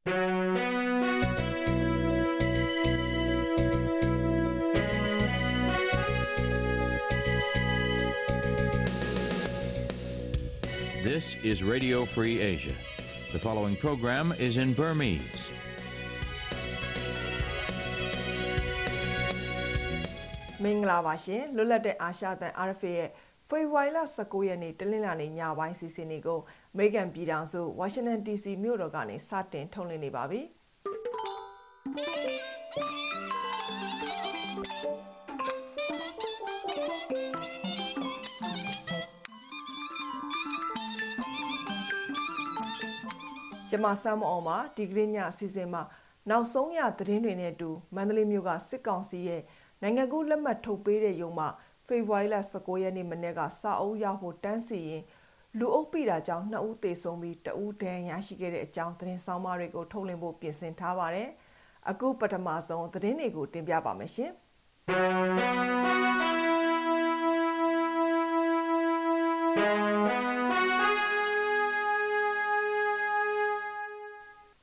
This is Radio Free Asia. The following program is in Burmese. ။မင်္ဂလာပါရှင်လွတ်လပ်တဲ့အာရှတန် RFA ရဲ့ဖေဖော်ဝါရီလ19ရက်နေ့တနင်္လာနေ့ညပိုင်းစီစဉ်တွေကို အမေရိကန်ပြည်ထောင်စု Washington DC မြို့တော်ကနေစတင်ထုတ်လွှင့်နေပါပြီ။ကျမဆမ်းမအောင်ပါဒီကနေ့ညအစီအစဉ်မှာနောက်ဆုံးရသတင်းတွေနဲ့အတူမန္တလေးမြို့ကစစ်ကောင်စီရဲ့နိုင်ငံကူးလက်မှတ်ထုတ်ပေးတဲ့ရုံမှာဖေဖော်ဝါရီလ19ရက်နေ့မနေ့ကစာအုပ်ရဖို့တန်းစီရင် လူအုပ်ပိတာကြောင့်2ဦးသေဆုံးပြီး2ဦးဒဏ်ရာရရှိခဲ့တဲ့အကြောင်းသတင်းဆောင်မတွေကိုထုတ်လင်းဖို့ပြင်ဆင်ထားပါတယ်။အခုပထမဆုံးသတင်းတွေကိုတင်ပြပါမယ်ရှင်။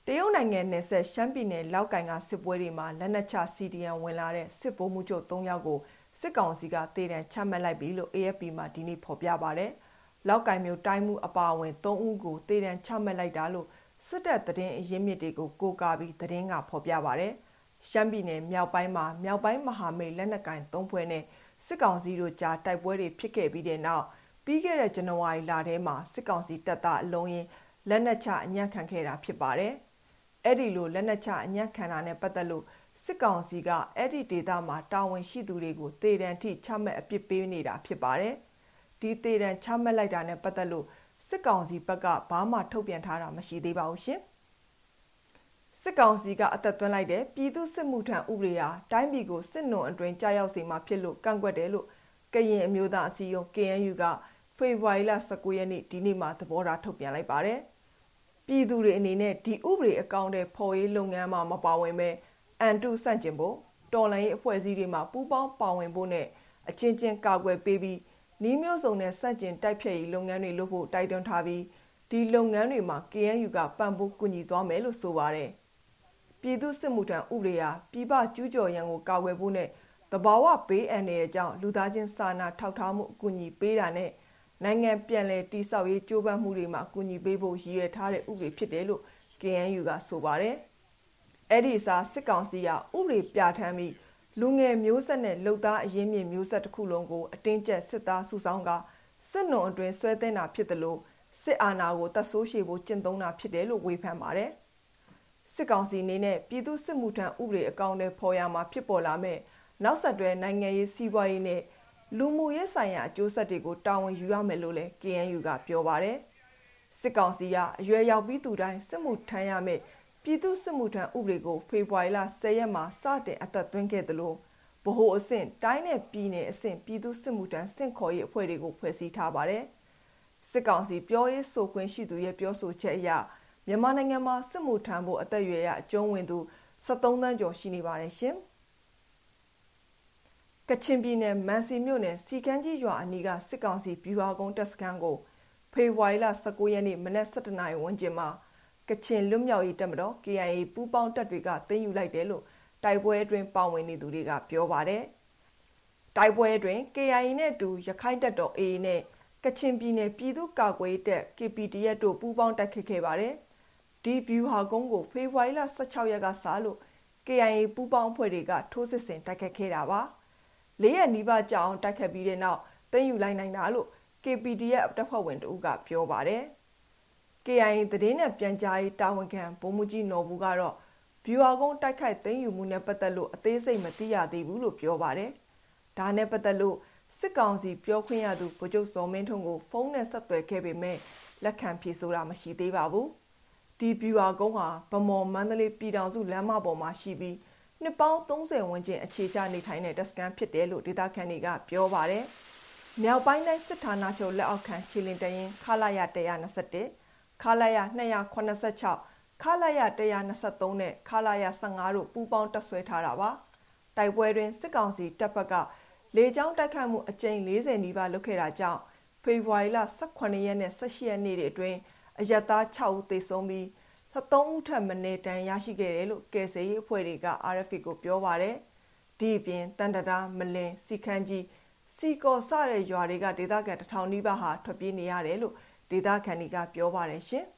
တရုတ်နိုင်ငံနယ်စပ်ရှမ်းပြည်နယ်လောက်ကိုင်ကစစ်ပွဲတွေမှာလက်နက်ချ CDN ဝင်လာတဲ့စစ်ဗိုလ်မှူးချုပ်၃ယောက်ကိုစစ်ကောင်စီကသေဒဏ်ချမှတ်လိုက်ပြီလို့ AFP မှာဒီနေ့ဖော်ပြပါတယ်။ လောက်ကိုင်မြို့တိုင်းမှုအပါအဝင်၃ဦးကိုသေဒဏ်ချမှတ်လိုက်တာလို့စစ်တပ်သတင်းအရင်းမြစ်တွေကိုကိုးကားပြီးသတင်းကဖော်ပြပါတယ်။ရှမ်းပြည်နယ်မြောက်ပိုင်းမှာမြောက်ပိုင်းမဟာမိတ်လက်နက်ကိုင်၃ဖွဲ့နဲ့စစ်ကောင်စီတို့ကြားတိုက်ပွဲတွေဖြစ်ခဲ့ပြီးတဲ့နောက်ပြီးခဲ့တဲ့ဇန်နဝါရီလထဲမှာစစ်ကောင်စီတပ်သားအလုံးရင်လက်နက်ချအညံ့ခံခဲ့တာဖြစ်ပါတယ်။အဲ့ဒီလိုလက်နက်ချအညံ့ခံတာနဲ့ပတ်သက်လို့စစ်ကောင်စီကအဲ့ဒီဒေသမှာတာဝန်ရှိသူတွေကိုတေတံထိချမှတ်အပြစ်ပေးနေတာဖြစ်ပါတယ်။ ဒီတေတံချမှတ်လိုက်တာနဲ့ပတ်သက်လို့စစ်ကောင်စီဘက်ကဘာမှထုတ်ပြန်ထားတာမရှိသေးပါဘူးရှင်။စစ်ကောင်စီကအသက်သွင်းလိုက်တဲ့ပြည်သူစစ်မှုထမ်းဥပဒေဟာတိုင်းပြည်ကိုစစ်နုံအတွင်းကြာရောက်စေမှာဖြစ်လို့ကန့်ကွက်တယ်လို့ကရင်အမျိုးသားအစည်းအရုံး KNU ကဖေဖော်ဝါရီလ19ရက်နေ့ဒီနေ့မှသဘောထားထုတ်ပြန်လိုက်ပါတယ်။ပြည်သူတွေအနေနဲ့ဒီဥပဒေအကောင့်တဲ့ဖော်ရေးလုပ်ငန်းမှာမပါဝင်ပဲအန်တုဆန့်ကျင်ဖို့တော်လှန်ရေးအဖွဲ့အစည်းတွေမှာပူးပေါင်းပါဝင်ဖို့နဲ့အချင်းချင်းကာကွယ်ပေးပြီး နှီးမျိုးစုံနဲ့ဆန့်ကျင်တိုက်ဖျက်ရေးလုပ်ငန်းတွေလုပ်ဖို့တိုက်တွန်းထားပြီးဒီလုပ်ငန်းတွေမှာ KNU ကပံ့ပိုးကူညီသွားမယ်လို့ဆိုပါတယ်။ပြည်သူစစ်မှုထမ်းဥပဒေဟာပြည်ပကျူးကျော်ရန်ကိုကာကွယ်ဖို့နဲ့တဘာဝဘေးအန္တရာယ်ကြောင့်လူသားချင်းစာနာထောက်ထားမှုအကူအညီပေးတာနဲ့နိုင်ငံပြန်လည်တည်ဆောက်ရေးကြိုးပမ်းမှုတွေမှာအကူအညီပေးဖို့ရည်ရွယ်ထားတဲ့ဥပဒေဖြစ်တယ်လို့ KNU ကဆိုပါတယ်။အဲ့ဒီစာစစ်ကောင်စီကဥပဒေပြဋ္ဌာန်းပြီး လူငယ်မျိုးဆက်နဲ့လုံသားအရင်းမြစ်မျိုးဆက်တစ်ခုလုံးကိုအတင်းကျပ်စစ်သားစုဆောင်းကစစ်နုံအတွင်းဆွဲသင်းတာဖြစ်တယ်လို့စစ်အာဏာကိုတတ်ဆိုးရှည်ဖို့ကျင့်သုံးတာဖြစ်တယ်လို့ဝေဖန်ပါတယ်စစ်ကောင်စီအနေနဲ့ပြည်သူစစ်မှုထမ်းဥပဒေအကောင့်နဲ့ဖော်ရမှာဖြစ်ပေါ်လာမဲ့နောက်ဆက်တွဲနိုင်ငံရေးစီးပွားရေးနဲ့လူမှုရေးဆိုင်ရာအကျိုးဆက်တွေကိုတာဝန်ယူရမယ်လို့လည်း KNU ကပြောပါတယ်စစ်ကောင်စီကအရွယ်ရောက်ပြီးသူတိုင်းစစ်မှုထမ်းရမယ့် ပြည်သူ့စစ်မှုထမ်းဥပဒေကိုဖေဖော်ဝါရီလ10ရက်မှာစတင်အသက်သွင်းခဲ့သလိုဗဟိုအဆင့်တိုင်းနယ်ပြည်နယ်အဆင့်ပြည်သူ့စစ်မှုထမ်းစင့်ခေါ်ရေးအဖွဲ့တွေကိုဖွဲ့စည်းထားပါတယ်။စစ်ကောင်စီပြောရေးဆိုခွင့်ရှိသူရဲ့ပြောဆိုချက်အရမြန်မာနိုင်ငံမှာစစ်မှုထမ်းဖို့အသက်အရွယ်ရအကျုံးဝင်သူ73သန်းကျော်ရှိနေပါတယ်ရှင်။ကချင်ပြည်နယ်မန်စီမြို့နယ်စီကန်းကြီးရွာအနီးကစစ်ကောင်စီဗျူဟာကုန်းတပ်စခန်းကိုဖေဖော်ဝါရီလ19ရက်နေ့မနက်7:00နာရီဝန်းကျင်မှာ ကချင်လွတ်မြောက်ရေးတပ်မတော် KIA ပူးပေါင်းတပ်တွေကသိမ်းယူလိုက်တယ်လို့တိုက်ပွဲအတွင်းပါဝင်နေသူတွေကပြောပါတယ်။တိုက်ပွဲအတွင်း KIA နဲ့အတူရခိုင်တပ်တော် AA နဲ့ကချင်ပြည်နယ်ပြည်သူ့ကာကွယ်ရေးတပ် KPDF တို့ပူးပေါင်းတိုက်ခိုက်ခဲ့ပါတယ်။ဒီဗျူဟာကုန်းကိုဖေဖော်ဝါရီလ16ရက်ကစလို့ KIA ပူးပေါင်းအဖွဲ့တွေကထိုးစစ်ဆင်တိုက်ခိုက်ခဲ့တာပါ။လေးရက်နီးပါးကြာအောင်တိုက်ခိုက်ပြီးတဲ့နောက်သိမ်းယူလိုက်နိုင်တာလို့ KPDF တပ်ဖွဲ့ဝင်တို့ကပြောပါတယ်။ KIA သတင်းနဲ့ပြန်ကြားရေးတာဝန်ခံဗိုလ်မှူးကြီးနော်ဘူးကတော့ဗျူဟာကုန်းတိုက်ခိုက်သိမ်းယူမှုနဲ့ပတ်သက်လို့အသေးစိတ်မသိရသေးဘူးလို့ပြောပါတယ်။ဒါနဲ့ပတ်သက်လို့စစ်ကောင်စီပြောခွင့်ရသူဗိုလ်ချုပ်စောမင်းထွန်းကိုဖုန်းနဲ့ဆက်သွယ်ခဲ့ပေမဲ့လက်ခံဖြေဆိုတာမရှိသေးပါဘူး။ဒီဗျူဟာကုန်းဟာဗမော်မန္တလေးပြည်တော်စုလမ်းမပေါ်မှာရှိပြီးနှစ်ပေါင်း30ဝန်းကျင်အခြေချနေထိုင်တဲ့တပ်စခန်းဖြစ်တယ်လို့ဒေသခံတွေကပြောပါတယ်။မြောက်ပိုင်းတိုင်းစစ်ဌာနချုပ်လက်အောက်ခံခြေလင်တရင်ခလာရ121 ခလာရ286ခလာရ123နဲ့ခလာရ15တို့ပူးပေါင်းတပ်ဆွဲထားတာပါတိုက်ပွဲတွင်စစ်ကောင်စီတပ်ဘက်ကလေကြောင်းတိုက်ခိုက်မှုအကြိမ်40နီးပါးလုပ်ခဲ့တာကြောင့်ဖေဖော်ဝါရီလ18ရက်နဲ့18ရက်နေ့တွေအတွင်းအရက်သား6ဦးသေဆုံးပြီး13ဦးထပ်မနည်းတန်ရရှိခဲ့တယ်လို့ကယ်ဆယ်ရေးအဖွဲ့တွေက RFA ကိုပြောပါတယ်။ဒီအပြင်တန်တရာမလင်စီခန်းကြီးစီကော်စတဲ့ရွာတွေကဒေသခံတထောင်နီးပါးဟာထွက်ပြေးနေရတယ်လို့ ဒေသခံတွေကပြောပါတယ်ရှင်။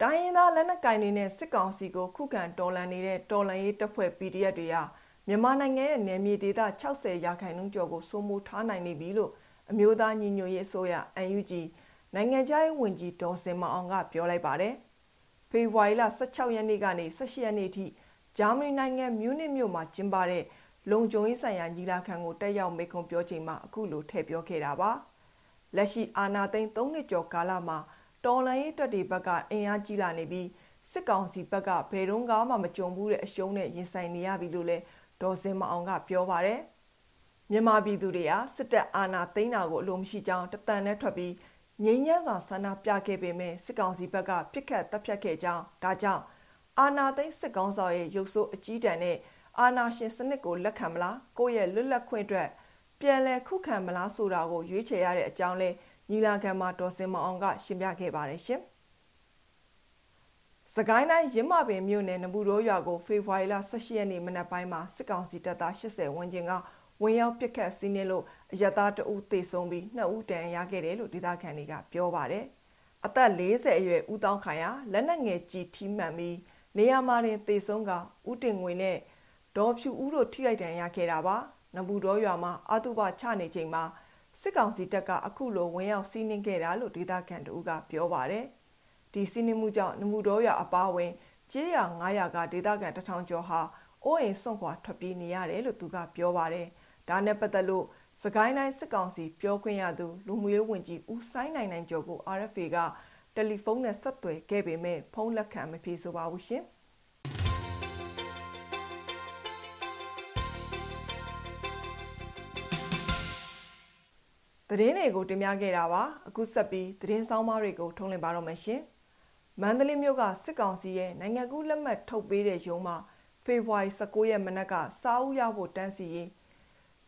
တိုင်းရင်းသားလက်နက်ကင်တွေနဲ့စစ်ကောင်စီကိုခုခံတော်လှန်နေတဲ့တော်လှန်ရေးတပ်ဖွဲ့ PDF တွေဟာမြန်မာနိုင်ငံရဲ့နယ်မြေဒေသ60ရာခိုင်နှုန်းကျော်ကိုစိုးမိုးထားနိုင်နေပြီလို့အမျိုးသားညီညွတ်ရေးအစိုးရ UNG နိုင်ငံခြားရေးဝန်ကြီးဒေါ်စင်မအောင်ကပြောလိုက်ပါတယ်။ဖေဖော်ဝါရီလ16ရက်နေ့ကနေ18ရက်နေ့ထိဂျာမနီနိုင်ငံမြူးနစ်မြို့မှာကျင်းပတဲ့လုံခြုံရေးဆိုင်ရာညီလာခံကိုတက်ရောက်မိန့်ခွန်းပြောချိန်မှာအခုလိုထည့်ပြောခဲ့တာပါ။ လက်ရှိအာဏာသိမ်း၃နှစ်ကျော်ကာလမှာတော်လှန်ရေးတပ်တွေဘက်ကအင်အားကြီးလာနေပြီးစစ်ကောင်စီဘက်ကဘယ်တုန်းကမှမကြုံဘူးတဲ့အရှုံးနဲ့ရင်ဆိုင်နေရပြီလို့လည်းဒေါ်စင်မအောင်ကပြောပါတယ်။မြန်မာပြည်သူတွေဟာစစ်တပ်အာဏာသိမ်းတာကိုအလိုမရှိကြောင်းတသံနဲ့ထွက်ပြီးငြိမ်းချမ်းစွာဆန္ဒပြခဲ့ပေမဲ့စစ်ကောင်စီဘက်ကပြစ်ခတ်တပ်ဖြတ်ခဲ့ကြောင်းဒါကြောင့်အာဏာသိမ်းစစ်ကောင်ဆောင်ရဲ့ရုပ်ဆိုးအကြီးတန်းနဲ့အာဏာရှင်စနစ်ကိုလက်ခံမလားကိုယ့်ရဲ့လွတ်လပ်ခွင့်အတွက် ပြန်လည်ခုခံမလားဆိုတာကိုရွေးချယ်ရတဲ့အကြောင်းလဲညီလာခံမှာဒေါ်စင်မအောင်က ရှင်းပြခဲ့ပါတယ်ရှင်။စကိုင်းတိုင်းရင်းမပင်မြို့နယ်နဘူးတော်ရွာကိုဖေဖော်ဝါရီလ18ရက်နေ့မနက်ပိုင်းမှာစစ်ကောင်စီတပ်သား80ဝန်းကျင်ကဝင်ရောက်ပစ်ခတ်စီးနင်းလို့အရသားတအုပ်သေဆုံးပြီးနှစ်ဦးတန်ရခဲ့တယ်လို့ဒေသခံတွေကပြောပါတယ်။အသက်40အရွယ်ဦးတောင်းခိုင်ဟာလက်နက်ငယ်ကြီးထိမှန်ပြီးနေရာမှာတင်သေဆုံးကဦးတင်ငွေနဲ့ဒေါ်ဖြူဦးတို့ထိရိုက်ဒဏ်ရခဲ့တာပါ။ နဘူးတော်ရွာမှာအတုပချနေချိန်မှာစစ်ကောင်စီတပ်ကအခုလိုဝင်ရောက်စီးနင်းခဲ့တာလို့ဒေသခံတို့ကပြောပါတယ်။ဒီစီးနင်းမှုကြောင့်နဘူးတော်ရွာအပါဝင်ကျေးရွာ900ကဒေသခံတထောင်ကျော်ဟာအိုးအိမ်စွန့်ခွာထွက်ပြေးနေရတယ်လို့သူကပြောပါတယ်။ဒါနဲ့ပတ်သက်လို့စကိုင်းတိုင်းစစ်ကောင်စီပြောခွင့်ရသူလူမှုရေးဝန်ကြီးဦးဆိုင်နိုင်နိုင်ကျော်ကို RFA ကတယ်လီဖုန်းနဲ့ဆက်သွယ်ခဲ့ပေမဲ့ဖုန်းလက်ခံမဖြေဆိုပါဘူးရှင်။ သတင်းတွေကိုတင်ပြခဲ့တာပါအခုဆက်ပြီးသတင်းဆောင်မတွေကိုထုံးလင်းပါတော့မယ်ရှင်မန္တလေးမြို့ကစစ်ကောင်စီရဲ့နိုင်ငံကူးလက်မှတ်ထုတ်ပေးတဲ့ရုံးမှာဖေဖော်ဝါရီ19ရက်မနက်ကစားဦးရဖို့တန်းစီရင်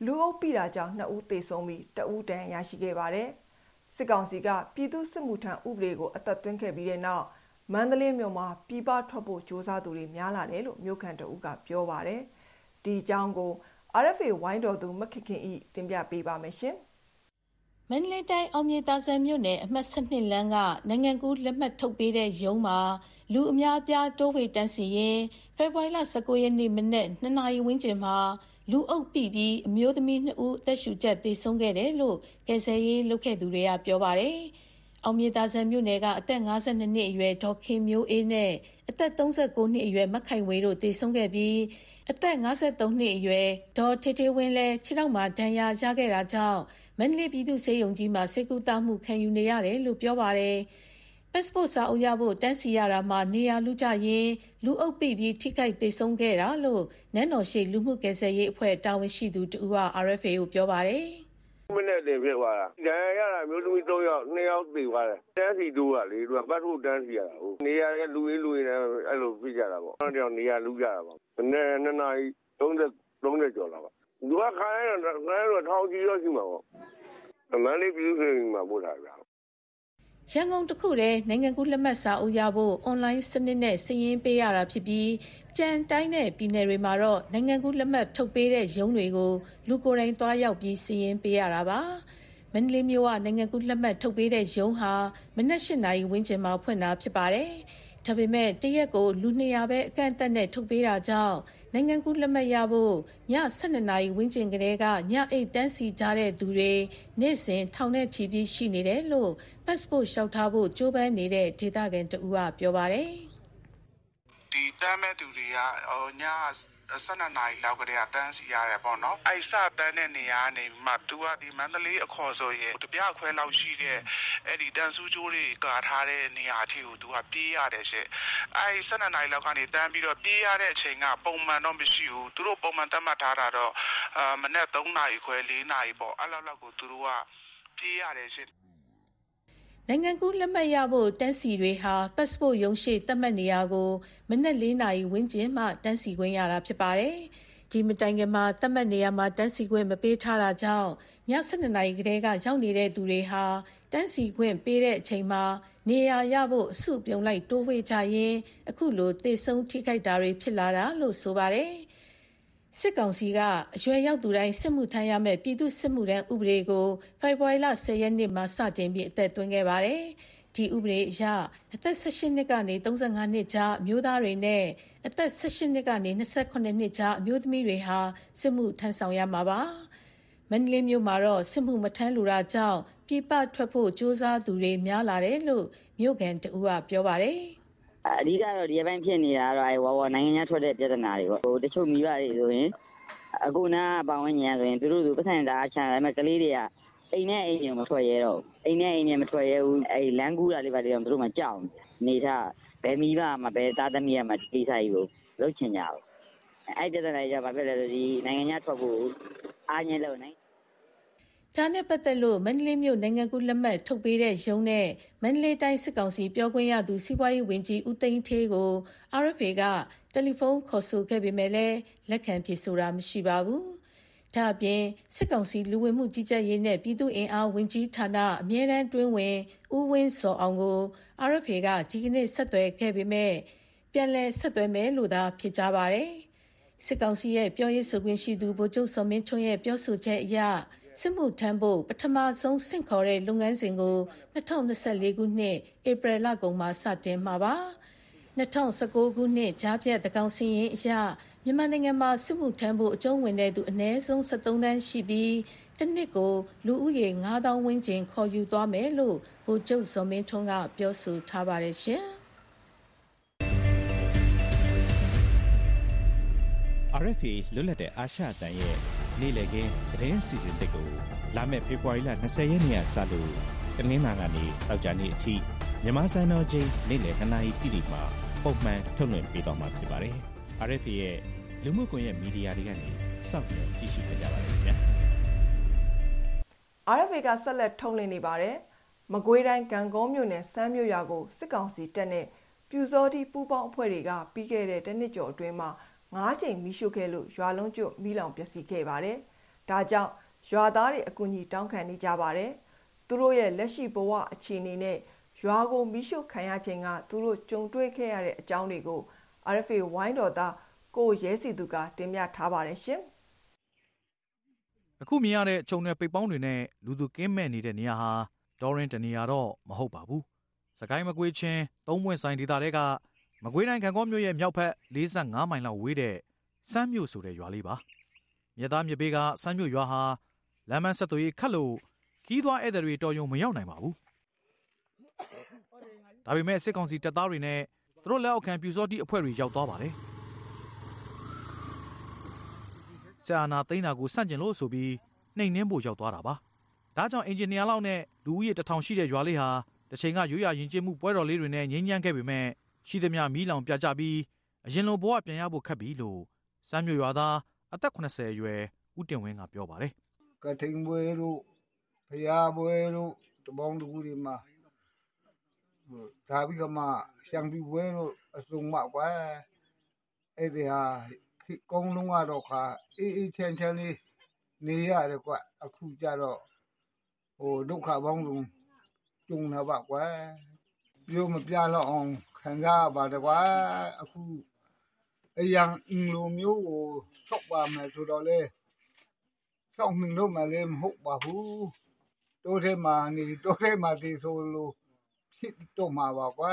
လူအုပ်ပိတာကြောင့်နှစ်ဦးသေဆုံးပြီးတဦးတန်းရရှိခဲ့ပါတယ်စစ်ကောင်စီကပြည်သူစစ်မှုထမ်းဥပဒေကိုအသက်သွင်းခဲ့ပြီးတဲ့နောက်မန္တလေးမြို့မှာပြည်ပထွက်ဖို့စ조사သူတွေများလာတယ်လို့မြို့ခံတအုပ်ကပြောပါတယ်ဒီအကြောင်းကို RFA ဝိုင်းတော်သူမခခင်ဤတင်ပြပေးပါမယ်ရှင်။ မန္တလေးတိုင်း အောင်မြေသာဆန်မြို့နယ် အမှတ် ၁၂ လမ်းက နိုင်ငံကူးလက်မှတ်ထုတ်ပေးတဲ့ရုံးမှာ လူအများအပြား တိုးဝှေ့တန်းစီရင်း ဖေဖော်ဝါရီလ ၁၉ ရက်နေ့ မနက် ၂ နာရီဝန်းကျင်မှာ လူအုပ်ပိပြီး အမျိုးသမီး ၂ ဦး အသက်ရှူကျပ် သေဆုံးခဲ့တယ်လို့ ကယ်ဆယ်ရေးလုပ်ခဲ့သူတွေက ပြောပါတယ်။အောင်မြေသာဆန်မြို့နယ်က အသက် ၅၂ နှစ်အရွယ် ဒေါ်ခင်မျိုးအေးနဲ့ အသက် ၃၉ နှစ်အရွယ် မခိုင်ဝေတို့ သေဆုံးခဲ့ပြီး အသက် ၅၃ နှစ်အရွယ် ဒေါ်ထေထေဝင်းလည်း ခြေထောက်မှာ ဒဏ်ရာရခဲ့တာကြောင့် မန္တလေးပြည်သူ့ဆေးရုံကြီးမှာဆေးကုသမှုခံယူနေရတယ်လို့ပြောပါတယ်။ပတ်စပို့စာအုပ်ရဖို့တန်းစီရတာမှာနေရာလူကြရင်လူအုပ်ပိပြီးထိခိုက်သေးဆုံးခဲ့တာလို့နန်းတော်ရှိလူမှုကယ်ဆယ်ရေးအဖွဲ့တာဝန်ရှိသူတူက RFA ကိုပြောပါတယ်။မနေ့တင်ဖြစ်သွားတာ။ဒဏ်ရာရတာမျိုးသမီး၃ယောက်၂ယောက်သေသွားတယ်။တန်းစီတိုးကလေသူကပတ်ဖို့တန်းစီရတာဟုတ်။နေရာလူရင်းလူရင်းအဲ့လိုပြကြတာပေါ့။အဲ့တော့နေရာလူကြတာပေါ့။မနေ့2နာရီ30 30ကျော်လာပါ သူကခိုင်းရတော့ခိုင်းရတော့ထောင်ကြီးရောရှိမှာပေါ့မန္တလေးပြည်သူ့စစ်မှာပို့ထားကြရန်ကုန်တခုတည်းနိုင်ငံကူးလက်မှတ်စာအုပ်ရဖို့အွန်လိုင်းစနစ်နဲ့စည်ရင်းပေးရတာဖြစ်ပြီးကြံတိုင်းနဲ့ပြည်နယ်တွေမှာတော့နိုင်ငံကူးလက်မှတ်ထုတ်ပေးတဲ့ရုံးတွေကိုလူကိုယ်တိုင်သွားရောက်ပြီးစည်ရင်းပေးရတာပါမန္တလေးမြို့ကနိုင်ငံကူးလက်မှတ်ထုတ်ပေးတဲ့ရုံးဟာမနက်၈နာရီဝန်းကျင်မှာဖွင့်တာဖြစ်ပါတယ်ဒါပေမဲ့တရက်ကိုလူ200ပဲအကန့်အသတ်နဲ့ထုတ်ပေးတာကြောင့် နိုင်ငံကူးလက်မှတ်ရဖို့ည12နာရီဝန်းကျင်ကလေးကညအိတ်တန်းစီကြတဲ့သူတွေနေ့စဉ်ထောင်နဲ့ချီပြီးရှိနေတယ်လို့ passport လျှောက်ထားဖို့ကြိုးပမ်းနေတဲ့ဒေသခံတဦးကပြောပါတယ်ဒီတမ်းမဲ့သူတွေကဟိုည 12နာရီလောက်ကတည်းကတန်းစီရတယ်ပေါ့နော်အဲ့စတန်းတဲ့နေရာကနေမှသူကဒီမန္တလေးအခေါ်ဆိုရင်တပြခွဲလောက်ရှိတဲ့အဲ့ဒီတန်ဆူးကျိုးတွေကာထားတဲ့နေရာအထိကိုသူကပြေးရတယ်ရှင့်အဲ့12နာရီလောက်ကနေတန်းပြီးတော့ပြေးရတဲ့အချိန်ကပုံမှန်တော့မရှိဘူးသူတို့ပုံမှန်တတ်မှတ်ထားတာတော့အာမနေ့3နာရီခွဲ4နာရီပေါ့အဲ့လောက်လောက်ကိုသူတို့ကပြေးရတယ်ရှင့် နိုင်ငံကူးလက်မှတ်ရဖို့တန်းစီတွေဟာပတ်စပို့ရုံးရှိသတ်မှတ်နေရာကိုမနက်၄နာရီဝန်းကျင်မှတန်းစီခွင့်ရတာဖြစ်ပါတယ်။ဒီမတိုင်ခင်မှာသတ်မှတ်နေရမှာတန်းစီခွင့်မပေးထားတာကြောင့်ည7:00နာရီကတည်းကရောက်နေတဲ့သူတွေဟာတန်းစီခွင့်ပေးတဲ့အချိန်မှာနေရာရဖို့အစုပြုံလိုက်တိုးဝေးကြရင်အခုလိုသေဆုံးထိခိုက်တာတွေဖြစ်လာတာလို့ဆိုပါတယ် စစ်ကောင်စီကအရွယ်ရောက်သူတိုင်းစစ်မှုထမ်းရမယ့်ပြည်သူစစ်မှုထမ်းဥပဒေကိုဖေဖော်ဝါရီလ10ရက်နေ့မှာစတင်ပြီးအသက်သွင်းခဲ့ပါတယ်။ဒီဥပဒေအရအသက်18နှစ်ကနေ35နှစ်ကြားအမျိုးသားတွေနဲ့အသက်18နှစ်ကနေ28နှစ်ကြားအမျိုးသမီးတွေဟာစစ်မှုထမ်းဆောင်ရမှာပါ။မန္တလေးမြို့မှာတော့စစ်မှုမထမ်းလူတာကြောင့်ပြပထွက်ဖို့စ조사သူတွေများလာတယ်လို့မြို့ကန်တဦးကပြောပါတယ်။ အဓိကတော့ဒီအပိုင်းဖြစ်နေတာကတော့အဲဝဝနိုင်ငံခြားထွက်တဲ့ပြဿနာတွေပေါ့ဟိုတချို့မိဘတွေဆိုရင်အခုနားပေါဝင်ညာဆိုရင်သူတို့သူပတ်စံသားချမ်းတယ်မဲ့ကလေးတွေကအိမ်နဲ့အိမ်ညမထွက်ရဲတော့အိမ်နဲ့အိမ်ညမထွက်ရဲဘူးအဲလမ်းကူးတာလေးပါလေးတော့သူတို့မှကြောက်နေထားဘယ်မိဘမှဘယ်သားသမီးမှဒီကိစ္စကြီးကိုလုပ်ချင်ကြဘူးအဲ့ပြဿနာကြီးကဘာဖြစ်လဲဆိုဒီနိုင်ငံခြားထွက်ဖို့အားညင်းလို့နိုင် ဒါနဲ့ပတ်သက်လို့မန္တလေးမြို့နိုင်ငံကူးလက်မှတ်ထုတ်ပေးတဲ့ရုံးနဲ့မန္တလေးတိုင်းစစ်ကောင်စီပြောခွင့်ရသူစီးပွားရေးဝန်ကြီးဦးသိန်းဌေးကို RFA ကတယ်လီဖုန်းခေါ်ဆိုခဲ့ပေမဲ့လည်းလက်ခံဖြေဆိုတာမရှိပါဘူး။ဒါ့အပြင်စစ်ကောင်စီလူဝင်မှုကြီးကြပ်ရေးနဲ့ပြည်သူ့အင်အားဝန်ကြီးဌာနအမြဲတမ်းတွင်းဝင်ဦးဝင်းစောအောင်ကို RFA ကဒီကနေ့ဆက်သွယ်ခဲ့ပေမဲ့ပြန်လည်ဆက်သွယ်မယ်လို့သာဖြေကြားပါတယ်။စစ်ကောင်စီရဲ့ပြောရေးဆိုခွင့်ရှိသူဗိုလ်ချုပ်စောမင်းထွန်းရဲ့ပြောဆိုချက်အရ စစ်မှုထမ်းဖို့ပထမဆုံးဆင့်ခေါ်တဲ့လုပ်ငန်းစဉ်ကို2024ခုနှစ်ဧပြီလကုန်မှာစတင်မှာပါ2019ခုနှစ်ကြားဖြတ်တကောင်စီရင်အရမြန်မာနိုင်ငံမှာစစ်မှုထမ်းဖို့အကျုံးဝင်တဲ့သူအနည်းဆုံး73တန်းရှိပြီးတစ်နှစ်ကိုလူဦးရေ9000ဝန်းကျင်ခေါ်ယူသွားမယ်လို့ဗိုလ်ချုပ်ဇော်မင်းထွန်းကပြောဆိုထားပါတယ်ရှင် RFA လွတ်လပ်တဲ့အာရှအတန်ရဲ့ နေ့လည်ခင်းသတင်းစီစဉ်တစ်ကိုလာမယ့်ဖေဖော်ဝါရီလ20ရက်နေ့ကစလို့တနင်္လာကနေတောက်ကြနေ့အထိမြန်မာစံတော်ချိန်နေ့လည်2နာရီတိတိမှာပုံမှန်ထုတ်လွှင့်ပေးသွားမှာဖြစ်ပါတယ်။ RFA ရဲ့လူမှုကွန်ရက်မီဒီယာတွေကနေစောင့်မျှော်ကြည့်ရှုကြပါရစေခင်ဗျာ။ RFA ကဆက်လက်ထုတ်လွှင့်နေပါတယ်။မကွေးတိုင်းကံကောမြို့နယ်စမ်းမြို့ရွာကိုစစ်ကောင်စီတပ်နဲ့ပြူစောတိပူပေါင်းအဖွဲ့တွေကပြီးခဲ့တဲ့တနစ်ကျော်အတွင်းမှာ ၅ချိန်မီးရှို့ခဲ့လို့ရွာလုံးကျွတ်မီးလောင်ပျက်စီးခဲ့ပါတယ်။ဒါကြောင့်ရွာသားတွေအကူအညီတောင်းခံနေကြပါတယ်။သူတို့ရဲ့လက်ရှိဘဝအခြေအနေနဲ့ရွာကိုမီးရှို့ခံရချိန်ကသူတို့ကြုံတွေ့ခဲ့ရတဲ့အကြောင်းတွေကို RFA ဝိုင်းတော်သားကိုရဲစီသူကတင်ပြထားပါတယ်ရှင်။အခုမြင်ရတဲ့ခြုံနယ်ပိတ်ပေါင်းတွေနဲ့လူသူကင်းမဲ့နေတဲ့နေရာဟာဒေါ်ရင်တနေရာတော့မဟုတ်ပါဘူး။စကိုင်းမကွေးချင်းသုံးပွင့်ဆိုင်ဒေသတွေက မကွေးတိုင်းခံကောမြို့ရဲ့မြောက်ဘက်45မိုင်လောက်ဝေးတဲ့စမ်းမြို့ဆိုတဲ့ရွာလေးပါမြသားမြပေးကစမ်းမြို့ရွာဟာလမ်းမဆက်သွေးခတ်လို့ခီးသွားဧည့်သည်တွေတော်ရုံမရောက်နိုင်ပါဘူးဒါပေမဲ့စစ်ကောင်စီတပ်သားတွေနဲ့သူတို့လက်အောက်ခံပြူစောတိအဖွဲ့တွေရောက်သွားပါတယ်ဆာနာသိန်းတာကိုစန့်ကျင်လို့ဆိုပြီးနှိမ်နှင်းဖို့ရောက်သွားတာပါဒါကြောင့်အင်ဂျင်နီယာလောက်နဲ့လူဦးရေတထောင်ရှိတဲ့ရွာလေးဟာတစ်ချိန်ကရိုးရာယဉ်ကျေးမှုပွဲတော်လေးတွေနဲ့ငြိမ်းချမ်းခဲ့ပေမဲ့ ရှိသမျှမီးလောင်ပြကြပြီးအရင်လိုဘဝပြန်ရဖို့ခက်ပြီလို့စမ်းမြို့ရွာသားအသက်80အရွယ်ဦးတင်ဝင်းကပြောပါတယ်ကထိန်ပွဲတို့ဖရာပွဲတို့တပေါင်းတကူတွေမှာဒါပြီးကမှရှံပြပွဲတို့အစုံမကွာအဲ့ဒီဟာကုန်းလုံးကတော့ခါအေးအေးချမ်းချမ်းလေးနေရတယ်ကွအခုကြတော့ဟိုဒုက္ခပေါင်းလုံးကျုံလာပါကွာပြောမပြတော့အောင် ခံစားပါတယ်ကွာအခုအရန်အင်လိုမျိုးကိုဆောက်ပါမယ်ဆိုတော့လေဆောက်နှင်းတော့မှလည်းမဟုတ်ပါဘူးတိုးထဲမှာနေတိုးထဲမှာဒီဆိုလို့ဖြစ်တော့မှာပါကွာ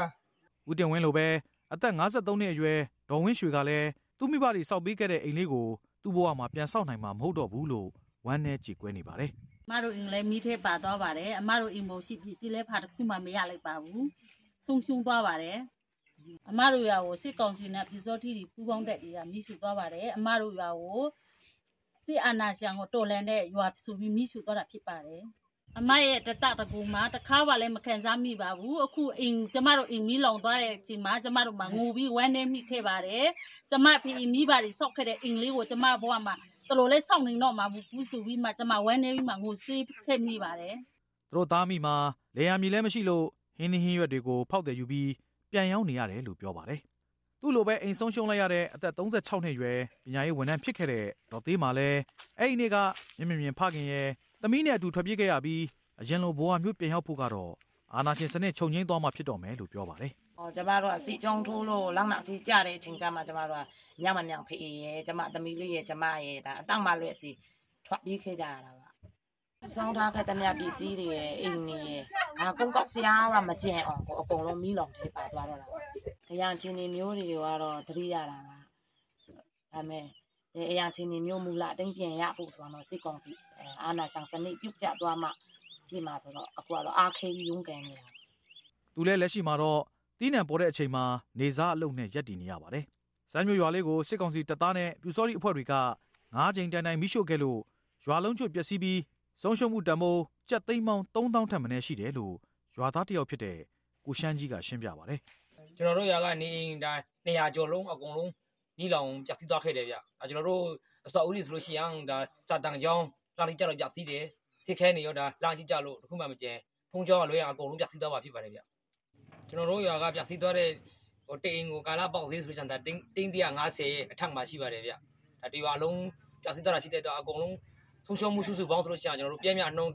ဦးတင်ဝင်းလိုပဲအသက်53နှစ်အရွယ်ဒေါ်ဝင်းရွှေကလည်းသူ့မိဘတွေစောက်ပေးခဲ့တဲ့အိမ်လေးကိုသူ့ဘဝမှာပြန်ဆောက်နိုင်မှာမဟုတ်တော့ဘူးလို့ဝမ်းနဲ့ကြည်ကွဲနေပါတယ်အမတို့အင်လည်းမိထဲပါသွားပါတယ်အမတို့အိမ်မို့ရှိပစ္စည်းလဲဖာတစ်ခုမှမရလိုက်ပါဘူးဆုံးရှုံးသွားပါတယ် အမတို့ရွာကိုစစ်ကောင်စီနဲ့ပြည်စောတိတွေပူးပေါင်းတဲ့တွေကမိရှုသွားပါတယ်အမတို့ရွာကိုစစ်အာဏာရှင်ကိုတော်လှန်တဲ့ရွာဆိုပြီးမိရှုသွားတာဖြစ်ပါတယ်အမရဲ့တတတကူမှာတခါပါလည်းမခံစားမိပါဘူးအခုအိမ်ကျမတို့အိမ်မီးလောင်သွားတဲ့အချိန်မှာကျမတို့မှာငိုပြီးဝမ်းနေမိခဲ့ပါတယ်ကျမဖေးမိဘတွေဆောက်ခဲ့တဲ့အိမ်လေးကိုကျမဘဝမှာတလို့လဲစောင့်နေတော့မှာဘူးဆိုပြီးမှကျမဝမ်းနေပြီးမှငိုစေးခဲ့မိပါတယ်သူတို့သားမိမှာလေယာမီလည်းမရှိလို့ဟင်းသီးဟင်းရွက်တွေကိုဖောက်တယ်ယူပြီး ပြန်ရောက်နေရတယ်လို့ပြောပါတယ်သူ့လိုပဲအိမ်ဆုံးရှုံးလိုက်ရတဲ့အသက်36နှစ်ရွယ်ပညာရေးဝန်ထမ်းဖြစ်ခဲ့တဲ့ဒေါ်သေးမှာလည်းအဲ့ဒီနေ့ကမြင်မြင်မြင်ဖခင်ရဲ့သမီးနဲ့အတူထွက်ပြေးခဲ့ရပြီးအရင်လိုဘဝမျိုးပြန်ရောက်ဖို့ကတော့အာနာရှင်စနစ်ချုပ်ငိမ့်သွားမှဖြစ်တော်မယ်လို့ပြောပါတယ်။အော်ကျမတို့ကစီကြောင်းထိုးလို့လောက်နောက်ကြီးကြတဲ့အချိန်ကျမှကျမတို့ကညမညောင်ဖေးရဲ့ကျမသမီးလေးရဲ့ကျမရဲ့ဒါအတောက်မလွဲ့စီထွက်ပြေးခဲ့ကြရတာပါ။ ဆောင်းထားခဲ့တဲ့မြပစ္စည်းတွေရဲ့အိမ်ကြီးရဲ့အာကုန်းကောက်စရာကမကျန်အောင်ကိုအကုန်လုံးမီးလောင်ထဲပါသွားတော့တာပါ။အရာချင်းတွေမျိုးတွေကတော့သတိရတာပါ။ဒါမဲ့အရာချင်းတွေမျိုးမူလာတင်းပြန်ရဖို့ဆိုတော့စိတ်ကောင်းစီအာနာဆောင်စနစ်ပြုတ်ကျသွားမှပြည်မှာဆိုတော့အခုကတော့အားခဲပြီးရုန်းကန်နေတာ။သူလည်းလက်ရှိမှာတော့တီးနှံပေါ်တဲ့အချိန်မှာနေစားအလုပ်နဲ့ရက်တည်နေရပါတယ်။စမ်းမျိုးရွာလေးကိုစစ်ကောင်စီတပ်သားနဲ့ပြူစောတိအဖွဲ့တွေကငါးချိန်တန်တိုင်မိရှို့ခဲ့လို့ရွာလုံးကျွတ်ပျက်စီးပြီး ဆုံးရှုံးမှုတမိုးကြက်သိမ်းပေါင်း3000ထက်မနည်းရှိတယ်လို့ရွာသားတယောက်ဖြစ်တဲ့ကိုရှမ်းကြီးကရှင်းပြပါတယ်။ကျွန်တော်တို့ရွာကနေအိမ်တိုင်း200ကျော်လုံးအကုန်လုံးနီးလောင်ပျက်စီးသွားခဲ့တယ်ဗျ။အဲကျွန်တော်တို့အစောဦးလေးဆိုလို့ရှိရင်ဒါစာတန်ကြောင်းလာလိကြတော့ပျက်စီးတယ်။စစ်ခဲနေရောဒါလာကြည့်ကြလို့တခုမှမကျန်ဖုံးကြောင်းကလွဲရအကုန်လုံးပျက်စီးသွားပါဖြစ်ပါတယ်ဗျ။ကျွန်တော်တို့ရွာကပျက်စီးသွားတဲ့ဟိုတိန်ကိုကာလာပေါက်သေးဆိုချင်တာတင်းတင်း150ရဲ့အထက်မှာရှိပါတယ်ဗျ။ဒါဒီရွာလုံးပျက်စီးသွားတာဖြစ်တဲ့တော့အကုန်လုံး ဆုံးရှုံးမှုစုစုပေါင်းဆိုလို့ရှိရင်ကျွန်တော်တို့ပြည့်မြနှုံး